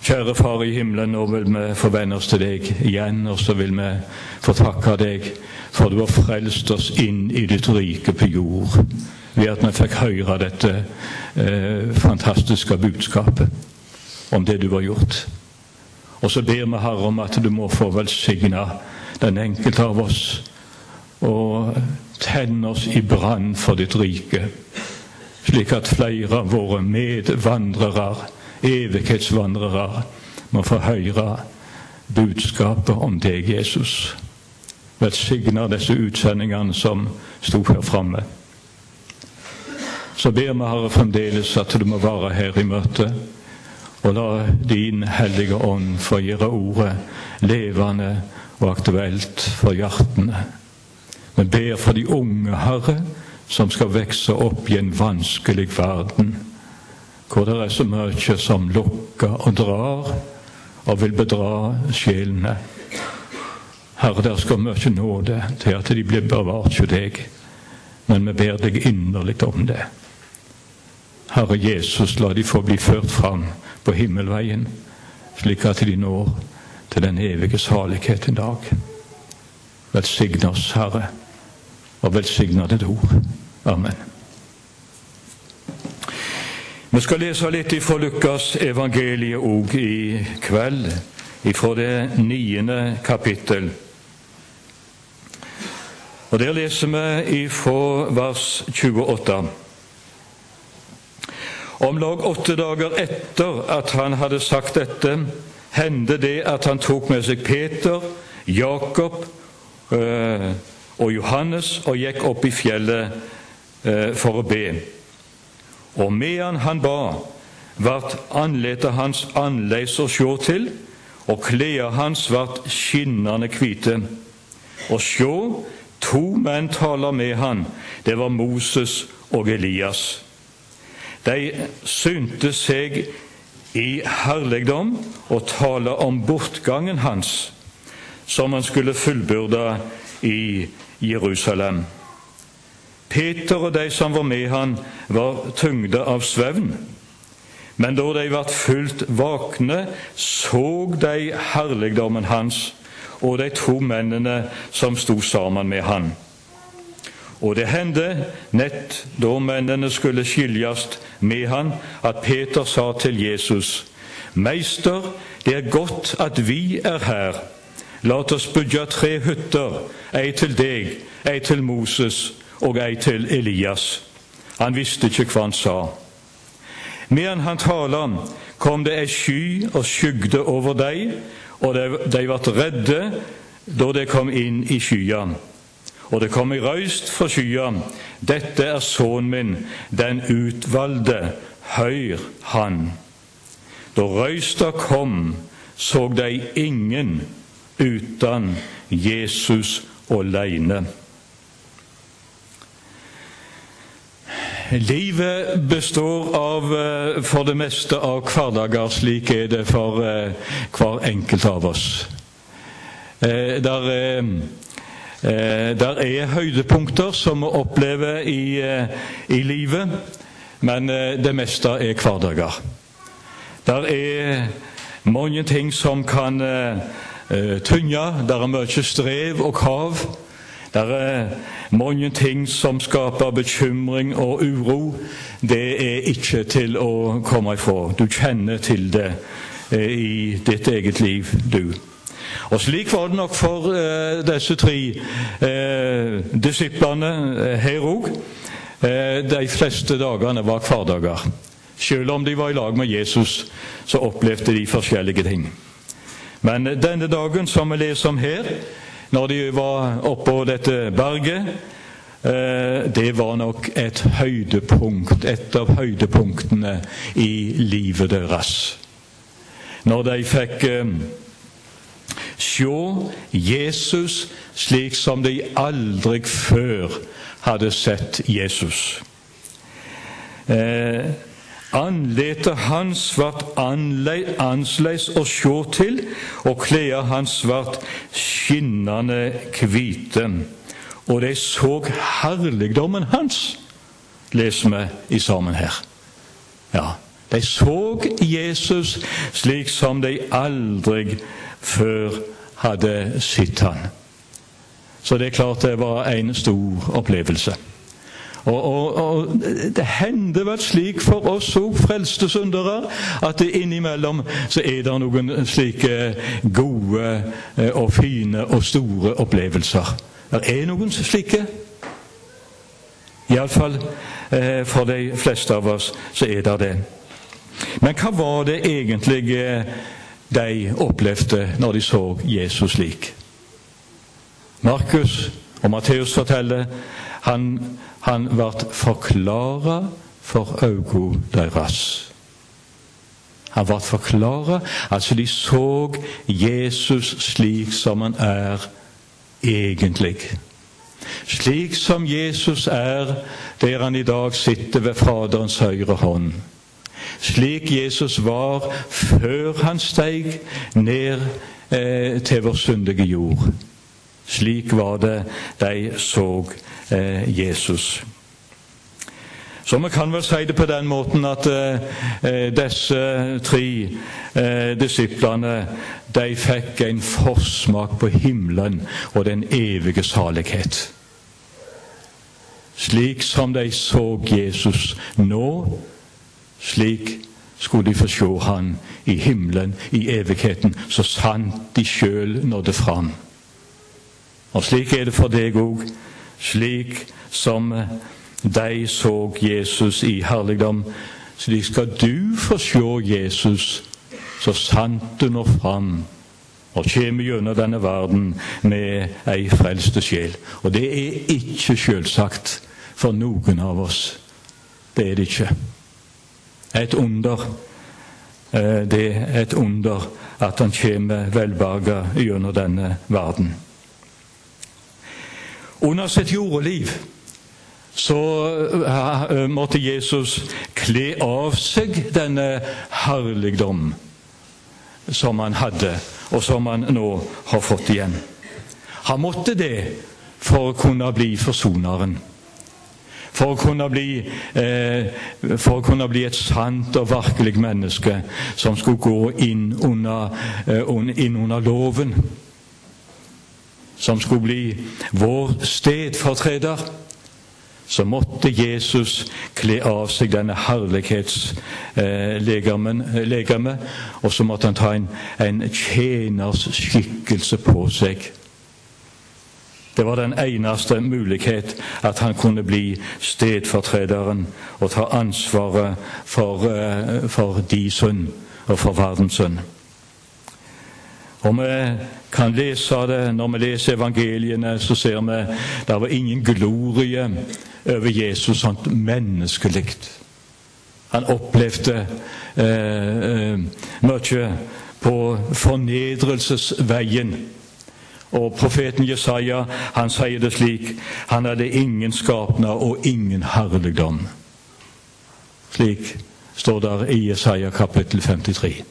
Kjære Far i himmelen, nå vil vi forvenne oss til deg igjen, og så vil vi få takke deg for du har frelst oss inn i ditt rike på jord ved at vi fikk høre dette eh, fantastiske budskapet om det du har gjort. Og så ber vi Herre om at du må få velsigne den enkelte av oss og tenne oss i brann for ditt rike, slik at flere av våre medvandrere evighetsvandrere må få høre budskapet om deg, Jesus. Velsigner disse utsendingene som sto her framme. Så ber vi Herre fremdeles at du må være her i møtet, og la din Hellige Ånd få gjøre ordet levende og aktuelt for hjertene. Vi ber for de unge, Herre, som skal vokse opp i en vanskelig verden hvor det er så mye som lukker og drar og vil bedra sjelene. Herre, der skal mye nåde til at de blir bevart hos deg, men vi ber deg inderlig om det. Herre Jesus, la de få bli ført fram på himmelveien, slik at de når til den evige salighet en dag. Velsign oss, Herre, og velsign ditt ord. Amen. Vi skal lese litt fra Lukas evangeliet òg i kveld, fra det niende kapittel. Og Der leser vi ifra vers 28. Om lag åtte dager etter at han hadde sagt dette, hendte det at han tok med seg Peter, Jakob øh, og Johannes og gikk opp i fjellet øh, for å be. Og medan han ba, vart andletet hans annerledes å sjå til, og kleda hans vart skinnende hvite. Og sjå, to menn taler med han, det var Moses og Elias. De synte seg i herligdom og tale om bortgangen hans, som han skulle fullbyrde i Jerusalem. Peter og de som var med han, var tyngde av svevn. Men da de ble fullt vakne, så de herligdommen hans og de to mennene som sto sammen med han. Og det hendte, nett da mennene skulle skiljes med han, at Peter sa til Jesus, Meister, det er godt at vi er her. La oss bygge tre hytter, ei til deg, ei til Moses og ei til Elias. Han visste ikke hva han sa. Medan han talte, kom det ei sky og skygde over dem, og de, ble redde da de kom inn i skya. Og det kom ei røyst fra skya. Dette er sønnen min, den utvalgte. Hør han. Da røysta kom, så de ingen uten Jesus aleine. Livet består av, eh, for det meste av hverdager. Slik er det for eh, hver enkelt av oss. Der der, der er høydepunkter som vi opplever i, i livet, men det meste er hverdager. Der er mange ting som kan tynge. Der er mye strev og krav. Det er mange ting som skaper bekymring og uro. Det er ikke til å komme ifra. Du kjenner til det eh, i ditt eget liv, du. Og Slik var det nok for eh, disse tre eh, disiplene uh, her òg. de fleste dagene var hverdager. Selv om de var i lag med Jesus, så opplevde de forskjellige ting. Men denne dagen som vi leser om her, når de var oppå dette berget. Eh, det var nok et høydepunkt, et av høydepunktene i livet deres. Når de fikk eh, se Jesus slik som de aldri før hadde sett Jesus. Eh, Andletet hans vart annerledes å sjå til, og kleda hans vart skinnende hvite. Og de så herligdommen hans, leser vi sammen her. Ja, De så Jesus slik som de aldri før hadde sett han. Så det er klart det var en stor opplevelse. Og, og, og Det hender vel slik for oss òg, frelste syndere, at innimellom så er det noen slike gode eh, og fine og store opplevelser. Det er noen slike. Iallfall eh, for de fleste av oss så er det det. Men hva var det egentlig eh, de opplevde når de så Jesus slik? Markus og Matteus forteller han, han ble forklara for øynene deres. Han ble forklara, altså de så Jesus slik som han er egentlig. Slik som Jesus er der han i dag sitter ved Faderens høyre hånd. Slik Jesus var før han steg ned eh, til vår syndige jord. Slik var det de så eh, Jesus. Så vi kan vel si det på den måten at eh, disse tre eh, disiplene de fikk en forsmak på himmelen og den evige salighet. Slik som de så Jesus nå, slik skulle de få se Han i himmelen, i evigheten, så sant de sjøl nådde fram. Og slik er det for deg òg, slik som de så Jesus i herligdom. Slik skal du få se Jesus så sant du når fram og kommer gjennom denne verden med ei frelste sjel. Og det er ikke selvsagt for noen av oss. Det er det ikke. Et under. Eh, det er et under at han kommer velberga gjennom denne verden. Under sitt jordeliv så uh, måtte Jesus kle av seg denne herligdom som han hadde, og som han nå har fått igjen. Han måtte det for å kunne bli forsoneren. For å, bli, eh, for å kunne bli et sant og virkelig menneske som skulle gå inn under, eh, inn under loven som skulle bli vår stedfortreder, så måtte Jesus kle av seg denne herlighetslegemet, eh, og så måtte han ta en, en tjeners skikkelse på seg. Det var den eneste mulighet at han kunne bli stedfortrederen og ta ansvaret for, eh, for de synd og for verdens synd. Og vi kan lese det når vi leser evangeliene, så ser vi det var ingen glorie over Jesus sånt menneskelig. Han opplevde eh, eh, mye på fornedrelsesveien. Og profeten Jesaja han sier det slik Han hadde ingen skapnad og ingen herligdom. Slik står det i Jesaja kapittel 53.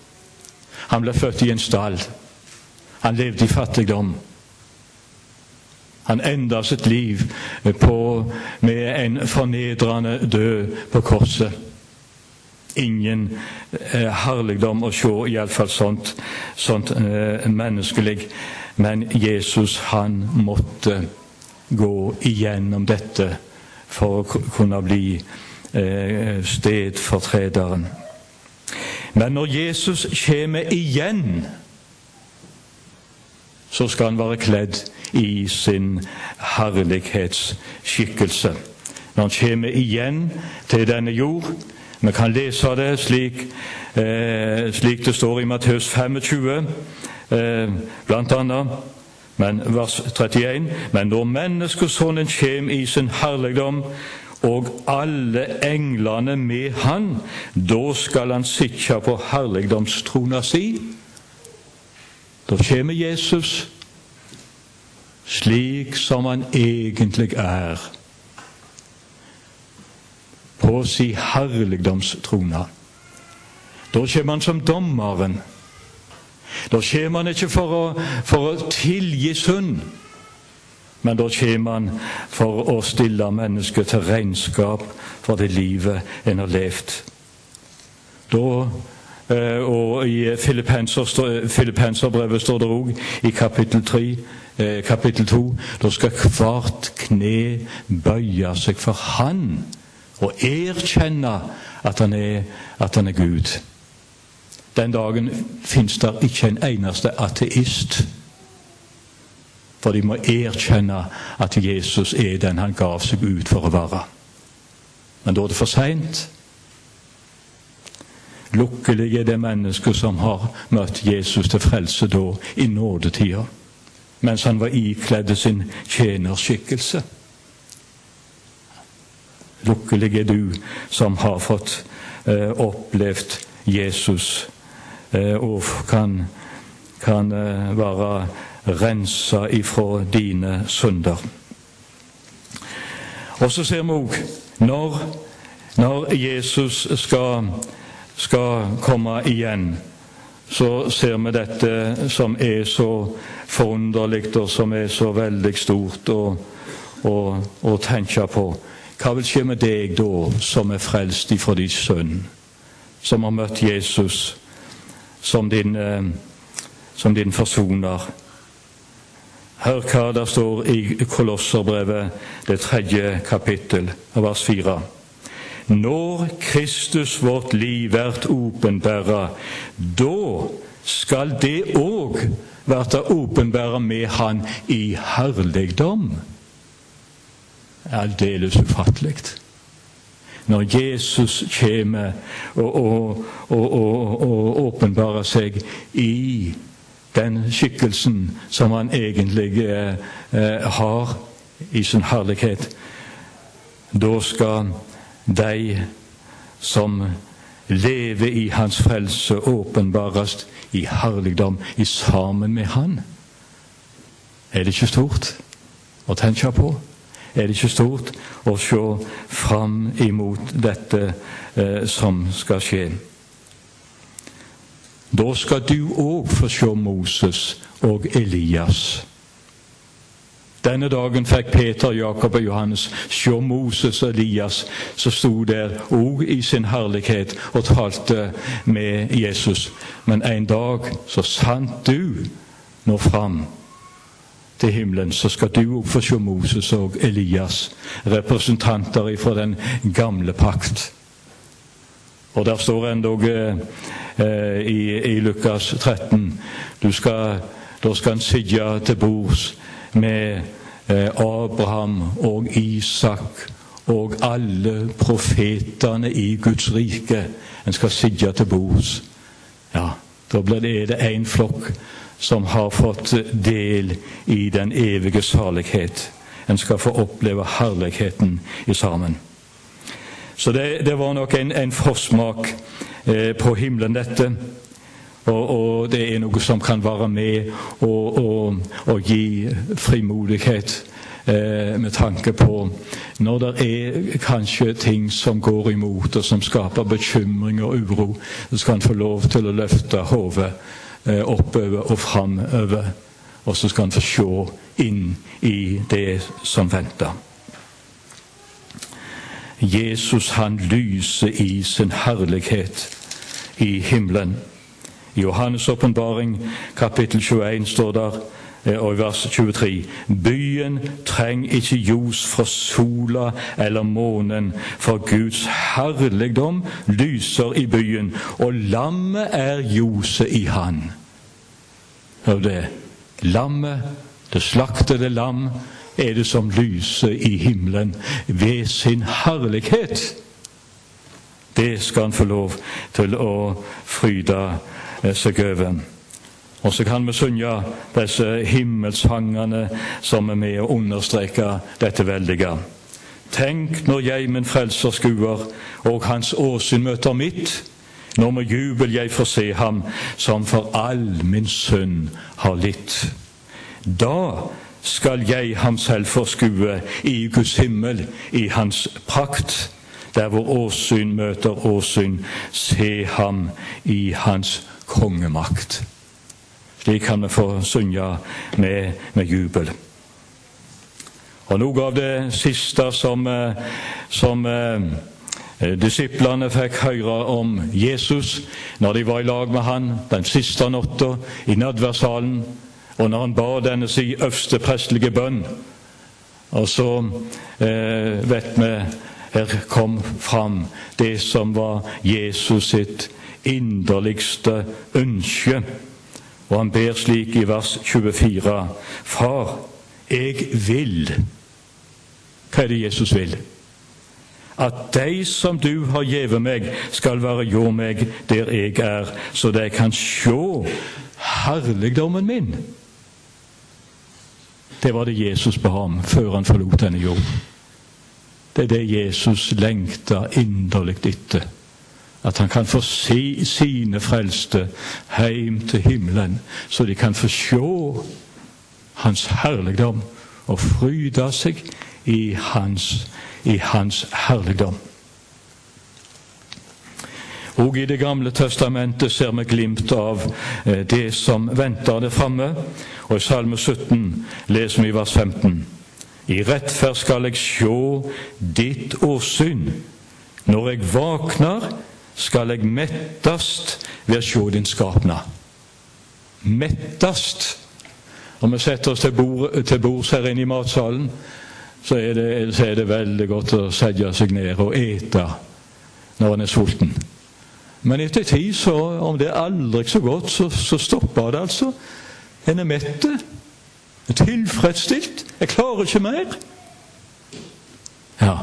Han ble født i en stall. Han levde i fattigdom. Han enda sitt liv på, med en fornedrende død på korset. Ingen eh, herligdom å se, iallfall sånt, sånt eh, menneskelig. Men Jesus, han måtte gå igjennom dette for å kunne bli eh, stedfortrederen. Men når Jesus kommer igjen så skal han være kledd i sin herlighetsskikkelse. Når han kommer igjen til denne jord Vi kan lese det slik, eh, slik det står i Matteus 25, eh, blant annet. Men vers 31. Men når Menneskesonen kommer i sin herligdom, og alle englene med han, da skal han sitte på herligdomstrona si da kommer Jesus slik som han egentlig er, på si herligdomstrone. Da kommer han som dommeren. Da kommer han ikke for å, for å tilgi synd, men da kommer han for å stille mennesket til regnskap for det livet en har levd. Da, og i Filippenserbrevet står det òg, i kapittel 3, eh, kapittel 2, da skal hvert kne bøye seg for Han og erkjenne at han er, at han er Gud. Den dagen fins det ikke en eneste ateist. For de må erkjenne at Jesus er den han gav seg ut for å være. Men da er det for seint. Lukkelig er det mennesket som har møtt Jesus til frelse da, i nådetida, mens han var ikledd sin tjenerskikkelse. Lukkelig er du som har fått eh, opplevd Jesus eh, og kan, kan eh, være rensa ifra dine synder. Og så ser vi òg når, når Jesus skal skal komme igjen, så ser vi dette som er så forunderlig og som er så veldig stort å, å, å tenke på. Hva vil skje med deg da, som er frelst ifra din sønn, som har møtt Jesus som din, eh, som din forsoner? Hør hva det står i Kolosserbrevet, det tredje kapittel, vers fire. Når Kristus vårt liv vert åpenbæra, da skal det òg verta åpenbæra med Han i herligdom. Aldeles ufattelig. Når Jesus kommer og, åpenbarer seg i den skikkelsen som han egentlig eh, eh har i sin herlighet, da skal de som lever i Hans frelse, åpenbares i herligdom i sammen med Han. Er det ikke stort å tenke på? Er det ikke stort å se fram imot dette eh, som skal skje? Da skal du òg få se Moses og Elias. Denne dagen fikk Peter, Jakob og Johannes se Moses og Elias som sto der òg i sin herlighet og talte med Jesus. Men en dag, så sant du når fram til himmelen, så skal du òg få se Moses og Elias, representanter fra den gamle pakt. Og der står endog eh, eh, i, i Lukas 13 du skal, Da skal han sitte til bords med eh, Abraham og Isak og alle profetene i Guds rike. En skal sitte til bords. Ja, da blir det én flokk som har fått del i den evige salighet. En skal få oppleve herligheten i sammen. Så det, det var nok en, en forsmak eh, på himmelen, dette. Og, og, det er noe som kan være med og, gi frimodighet eh, med tanke på når det er kanskje ting som går imot, og som skaper bekymring og uro, så skal en få lov til å løfte hodet eh, oppover og framover. Og så skal en få se inn i det som venter. Jesus han lyser i sin herlighet i himmelen. I Johannes' åpenbaring, kapittel 21, står der eh, og i vers 23.: Byen trenger ikke ljos fra sola eller månen, for Guds herligdom lyser i byen, og lammet er ljoset i Han. Hør det. Lammet, det slaktede lam, er det som lyser i himmelen ved sin herlighet. Det skal han få lov til å fryde seg over. Og så kan vi synge disse himmelsangene som er med å understreke dette veldige. Tenk når jeg min frelser skuer, og hans åsyn møter mitt. Når med jubel jeg får se ham, som for all min synd har litt. Da skal jeg ham selv forskue i Guds himmel, i hans prakt. Der hvor åsyn møter åsyn, se ham i hans kongemakt. Slik kan vi få synge med, med jubel. Og Noe av det siste som, eh, som, eh, disiplene fikk høre om Jesus når de var i lag med han den siste natta i nadværsalen, og når han ba denne si øverste prestelige bønn. Og så eh, vet vi her kom fram det som var Jesus sitt inderligste ønske. Og han ber slik i vers 24.: Far, jeg vil Hva er det Jesus vil? at de som du har gjeve meg, skal være hjå meg der jeg er, så de kan sjå herligdommen min. Det var det Jesus ba om før han forlot denne jord. Det er det Jesus lengta inderlig etter. At han kan få se sine frelste heim til himmelen, så de kan få sjå hans herligdom og fryde seg i hans i Hans herligdom. Og I Det gamle testamentet ser vi glimt av eh, det som venter det framme. Og I Salme 17 leser vi vers 15.: I rettferd skal jeg sjå ditt åsyn. Når jeg våkner, skal jeg mettast ved å sjå din skapna. Mettast. Om vi setter oss til, bord, her inne i matsalen, så er, det, så er det veldig godt å sette seg ned og ete når en er sulten. Men etter tid, så, om det er aldri så godt, så, så stopper det altså. En er mett. Tilfredsstilt. Jeg klarer ikke mer. Ja.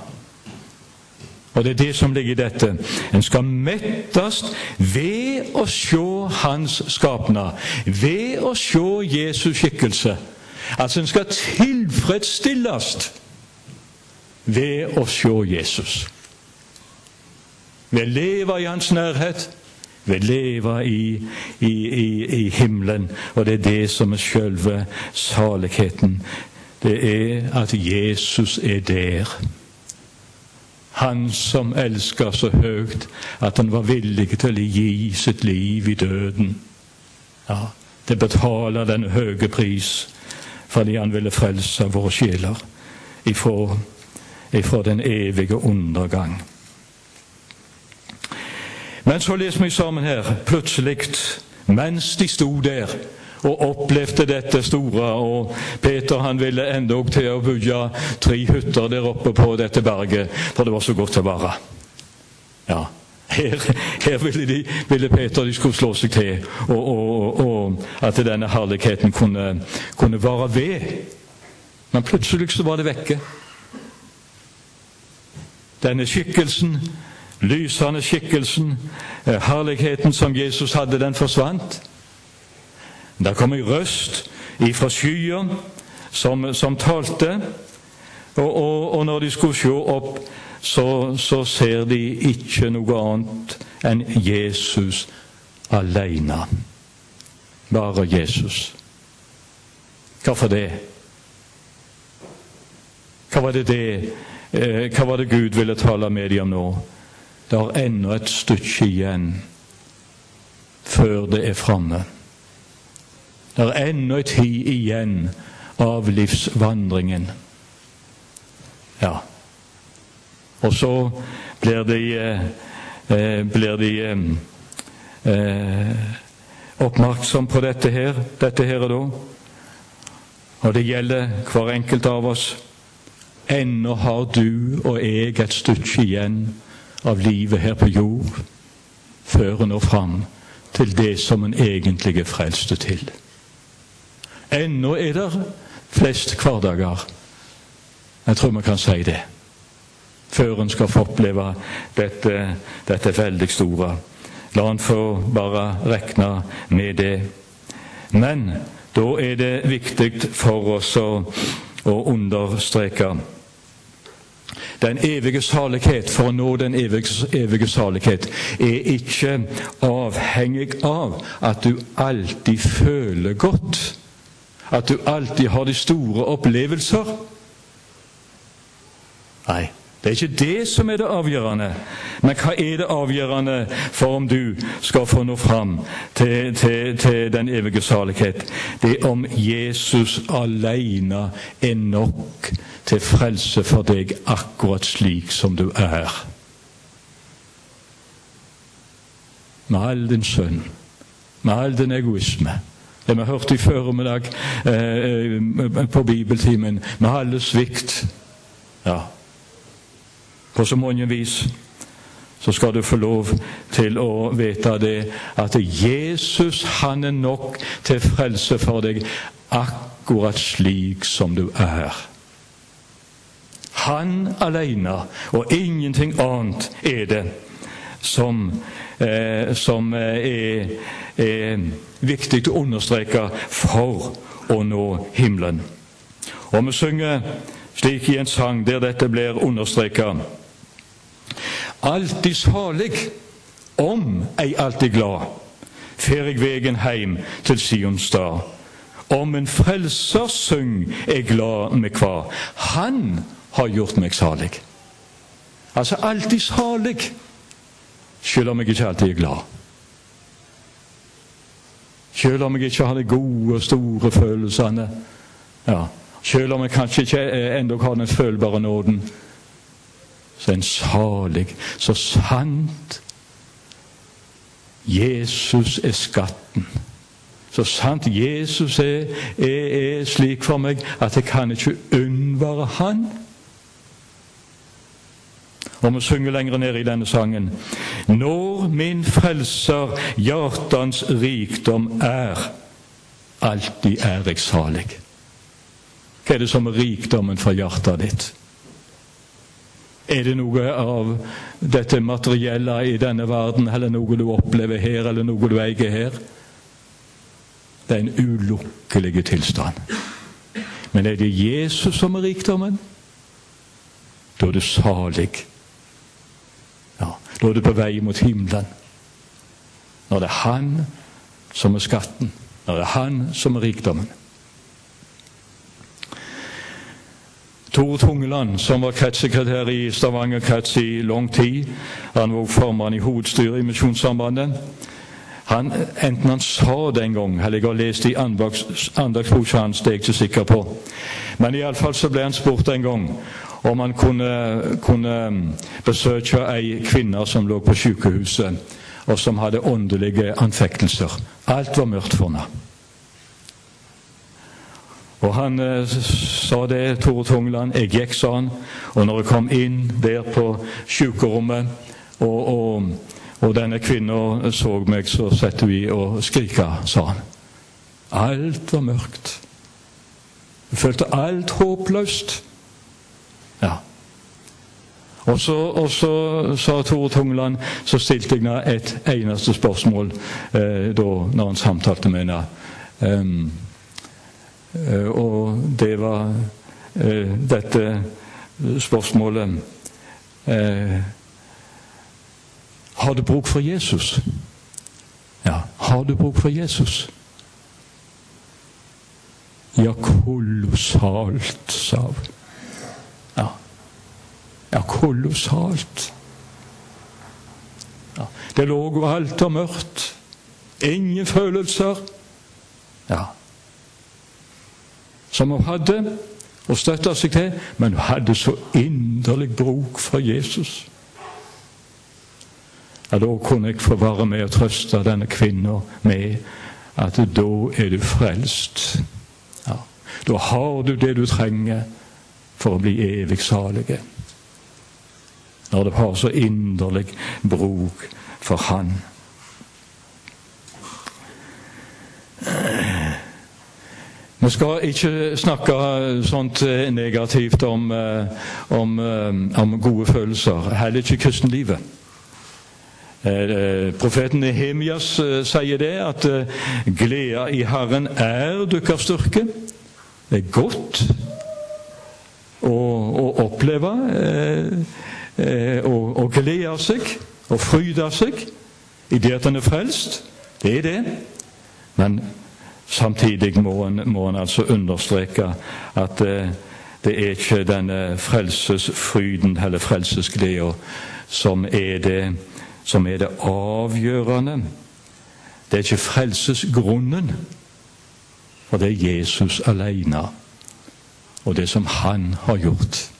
Og det er det som ligger i dette. En skal mettes ved å se Hans skapnad, ved å se Jesus skikkelse. Altså en skal tilfredsstilles ved å se Jesus. Ved å leve i hans nærhet, ved å leve i, i, i, i himmelen. Og det er det som er selve saligheten. Det er at Jesus er der. Han som elsker så høyt at han var villig til å gi sitt liv i døden. Ja, Det betaler den høye pris fordi han ville frelse våre sjeler ifra ifra den evige undergang. Men så leser vi sammen her plutselig, mens de sto der og opplevde dette store og Peter han ville endog til å bygge tre hytter der oppe på dette berget, for det var så godt å være. Ja, her, her ville, de, ville, Peter de skulle slå seg til, og, og, og at denne herligheten kunne, kunne vare ved. Men plutselig så var det vekke. Denne skikkelsen, lysende skikkelsen, eh, herligheten som Jesus hadde, den forsvant. Der kom ei røst ifra skyer som, som talte, og, og, og, når de skulle se opp, så, så ser de ikke noe annet enn Jesus alene. Bare Jesus. Hvorfor det? Hva var det det Eh, hva var det Gud ville tale med dem om nå? Det har ennå et stykke igjen før det er framme. Det er ennå en tid igjen av livsvandringen. Ja. Og så blir de, eh, blir de eh, eh, oppmerksom på dette her, dette her og da. Og det gjelder hver enkelt av oss. Ennå har du og jeg et stykke igjen av livet her på jord før en når fram til det som en egentlig er frelst til. Ennå er det flest hverdager. Jeg tror vi kan si det. Før en skal få oppleve dette, dette veldig store. La en få bare regne med det. Men da er det viktig for oss å, å understreke den evige salighet, for å nå den evige, evige salighet, er ikke avhengig av at du alltid føler godt. At du alltid har de store opplevelser. Nei, det er ikke det som er det avgjørende. Men hva er det avgjørende for om du skal få nå fram til, til, til den evige salighet? Det er om Jesus alene er nok til frelse for deg akkurat slik som du er. med all din synd, med all din egoisme. Det vi hørte i formiddag eh, eh, på bibeltimen, med alle svikt. Ja. På så mange vis så skal du få lov til å vite det at Jesus han er nok til frelse for deg akkurat slik som du er. Han alene og ingenting annet er det som, eh, som eh, er, er, viktig å understreke for å nå himmelen. Og vi synger slik i en sang der dette blir understreket. Alltid salig, om ei alltid glad, fer eg vegen heim til Sions stad. Om en frelser syng eg glad med kva. Han har gjort meg salig. Altså alltid salig, selv om jeg ikke alltid er glad. Selv om jeg ikke har de gode, store følelsene. Ja. Selv om jeg kanskje ikke ennå har den følbare nåden. Så en salig, så sant Jesus er skatten. Så sant Jesus er, er, er slik for meg at jeg kan ikke unnvære Han. Og vi synger lenger ned i denne sangen Når min frelser hjertens rikdom er, alltid er jeg salig. Hva er det som er rikdommen for hjertet ditt? Er det noe av dette materielle i denne verden, eller noe du opplever her, eller noe du eier her? Det er en ulukkelig tilstand. Men er det Jesus som er rikdommen? Da er du salig. Da er du på vei mot himmelen. Når det er Han som er skatten, når det er Han som er rikdommen. Tor Tungeland, som var kretssekretær i Stavanger krets i lang tid, han var også formann i hovedstyret i Misjonssambandet. Han, enten han sa det en gang, eller jeg har lest i andagsboka hans, det er jeg ikke sikker på. Men iallfall så ble han spurt en gang om han kunne, kunne um, besøke ei kvinne som lå på sykehuset, og som hadde åndelige anfektelser. Alt var mørkt for henne. Og han eh, sa det, Tore Tungland. Jeg gikk, sa han. Og når jeg kom inn der på sykerommet, og, og, og denne kvinna så meg, så satte vi og skrika, sa han. Alt var mørkt. Jeg følte alt håpløst. Og så, og så sa Tore Tungeland, Så stilte jeg et eneste spørsmål eh, da når han samtalte med henne. Um, og det var eh, dette spørsmålet eh, Har du bruk for Jesus? Ja, har du bruk for Jesus? Ja, kolossalt, sa hun. Ja, kolossalt. Ja, det lå alt og mørkt. Ingen følelser. Ja. Som hun hadde og støtta seg til, men hun hadde så inderlig bruk for Jesus. Ja, Da kunne jeg få være med og trøste denne kvinna med at da er du frelst. Ja. Da har du det du trenger for å bli evig salige når du har så inderlig bruk for Han. Vi skal ikke snakke sånt eh, negativt om, eh, om, eh, om gode følelser, heller ikke i kristenlivet. Profeten Nehemias sier det, at gleda i Herren er deres styrke. Det er godt å, å oppleve eh, og, og gleder seg og fryder seg i det at han er frelst. Det er det. Men samtidig må han, må en altså understreke at eh, det er ikke denne frelsesfryden eller frelsesgleda som, som er det avgjørende. Det er ikke frelsesgrunnen, for det er Jesus alene og det som han har gjort.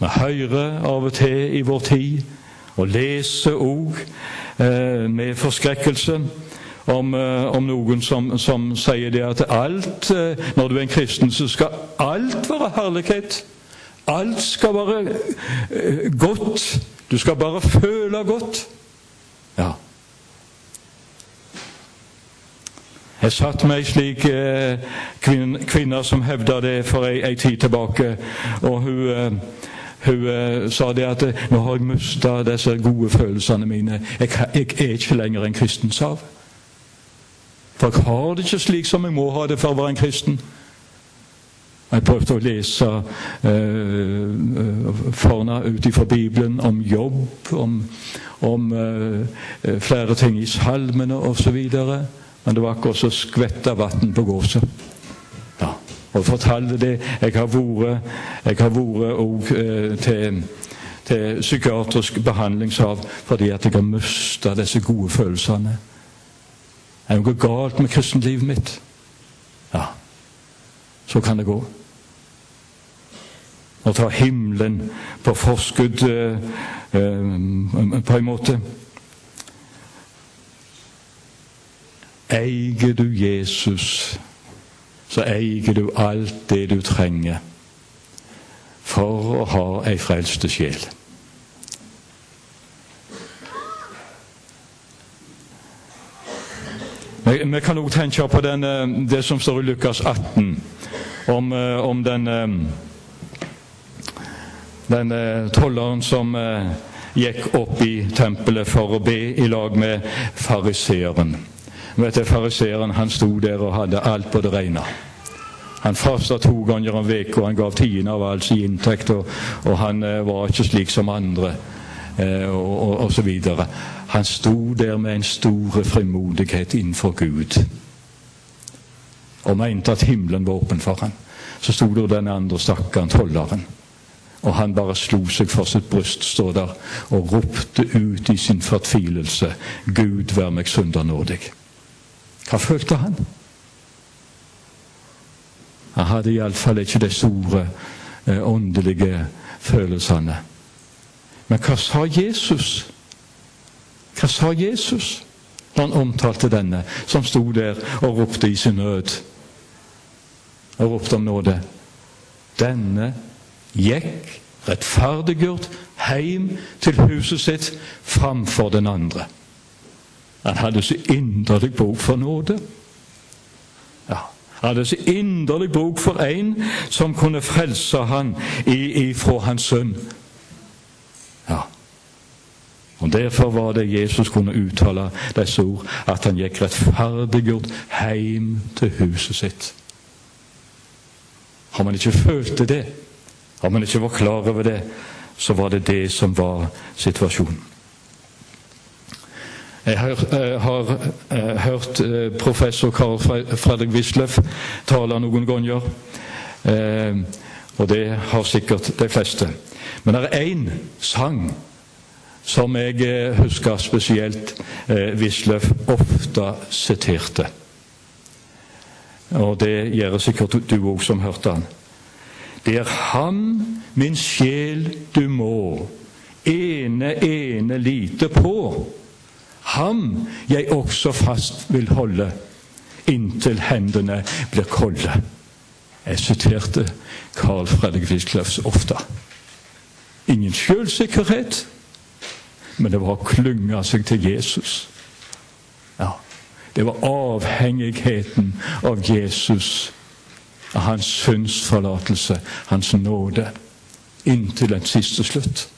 Vi hører av og til i vår tid og lese òg eh, med forskrekkelse om, eh, om noen som, som, sier det at alt eh, Når du er en kristen, så skal alt være herlighet. Alt skal være eh, godt. Du skal bare føle godt. Ja. Jeg satt med ei slik kvinne, kvinne, som hevda det for ei, tid tilbake. og hun... Eh, hun eh, sa det at 'nå har jeg mista disse gode følelsene mine'. Jeg, jeg, er ikke lenger en kristen, sa hun. For jeg har det ikke slik som jeg må ha det for å være en kristen. Jeg prøvde å lese uh, forna ut fra Bibelen om jobb, om, om eh, flere ting i salmene osv. Men det var akkurat som skvetta vann på gåsa. Og fortalte det. Jeg har vært, jeg har vært òg eh, til, til psykiatrisk behandlingshav fordi at jeg har mista disse gode følelsene. Er det noe galt med kristenlivet mitt? Ja, så kan det gå. Å ta himmelen på forskudd eh, eh, på en måte. Eier du Jesus, så eier du alt det du trenger for å ha ei frelste sjel. Vi kan òg tenke på den, det som står i Lukas 18, om, om den, den tolleren som gikk opp i tempelet for å be i lag med fariseeren. Fariseeren han sto der og hadde alt på det rene. Han fasta to ganger om uka, han gav tiende av all sin inntekt, og, og han var ikke slik som andre, og, og, og så videre. Han sto der med en stor frimodighet innenfor Gud og mente at himmelen var åpen for ham. Så sto der den andre stakkaren, tolleren, og han bare slo seg for sitt bryst, står der, og ropte ut i sin fortvilelse, Gud vær meg syndernådig. Hva følte han? Han hadde iallfall ikke de store eh, åndelige følelsene. Men hva sa Jesus? Hva sa Jesus da han omtalte denne som sto der og ropte i sin nød? Og ropte om nåde. Denne gikk rettferdiggjort heim til huset sitt framfor den andre. Han hadde så inderlig bruk for nåde. Ja, han hadde så inderlig bruk for en som kunne frelse han ifra hans sønn. Ja. Og Derfor var det Jesus kunne uttale disse ord, at han gikk rettferdiggjort hjem til huset sitt. Har man ikke følt det, har man ikke vært klar over det, så var det det som var situasjonen. Jeg har, uh, har uh, hørt uh, professor Carl Fredrik Wisløff tale noen ganger. og det har sikkert de fleste. Men det er én sang som jeg husker spesielt Wisløff ofte siterte. Og det gjør sikkert du òg som hørte han. Det er ham, min sjel, du må ene, ene lite på. Ham jeg også fast vil holde, inntil hendene blir kolde. Jeg siterte Carl Fredrik Wisløffs ofte. Ingen sjølsikkerhet, men det var å klynge seg til Jesus. Ja, Det var avhengigheten av Jesus, av hans syndsforlatelse, hans nåde, inntil den siste slutt.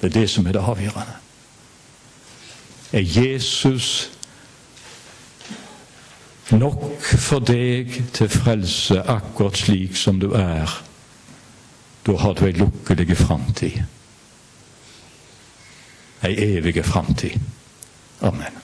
Det er det som er det avgjørende. Er Jesus nok for deg til frelse akkurat slik som du er? Da har du ei lukkelig framtid. Ei evig framtid. Amen.